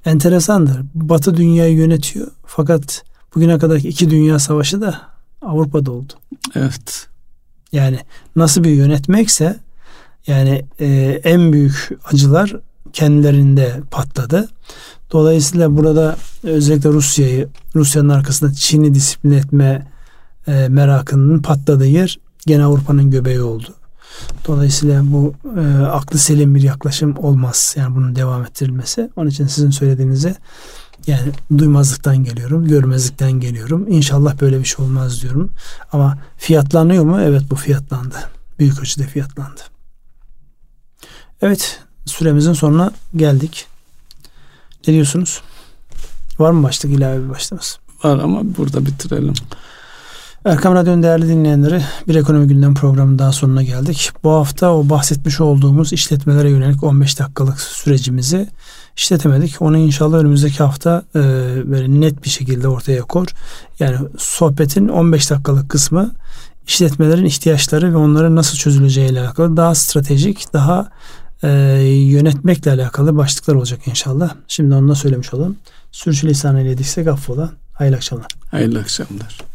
enteresandır. Batı dünyayı yönetiyor. Fakat bugüne kadar iki dünya savaşı da Avrupa'da oldu. Evet. Yani nasıl bir yönetmekse yani e, en büyük acılar kendilerinde patladı. Dolayısıyla burada özellikle Rusya'yı, Rusya'nın arkasında Çin'i disiplin etme e, merakının patladığı yer gene Avrupa'nın göbeği oldu. Dolayısıyla bu e, aklı selim bir yaklaşım olmaz. Yani bunun devam ettirilmesi. Onun için sizin söylediğinize yani duymazlıktan geliyorum, görmezlikten geliyorum. İnşallah böyle bir şey olmaz diyorum. Ama fiyatlanıyor mu? Evet bu fiyatlandı. Büyük ölçüde fiyatlandı. Evet süremizin sonuna geldik. Ne diyorsunuz? Var mı başlık ilave bir başlığımız? Var ama burada bitirelim. Erkam Radyo'nun değerli dinleyenleri bir ekonomi gündem programının daha sonuna geldik. Bu hafta o bahsetmiş olduğumuz işletmelere yönelik 15 dakikalık sürecimizi işletemedik. Onu inşallah önümüzdeki hafta e, böyle net bir şekilde ortaya kor. Yani sohbetin 15 dakikalık kısmı işletmelerin ihtiyaçları ve onların nasıl çözüleceği ile alakalı daha stratejik, daha e, yönetmekle alakalı başlıklar olacak inşallah. Şimdi onu da söylemiş olalım. Sürçülisan eylediksek affola. Hayırlı akşamlar. Hayırlı akşamlar.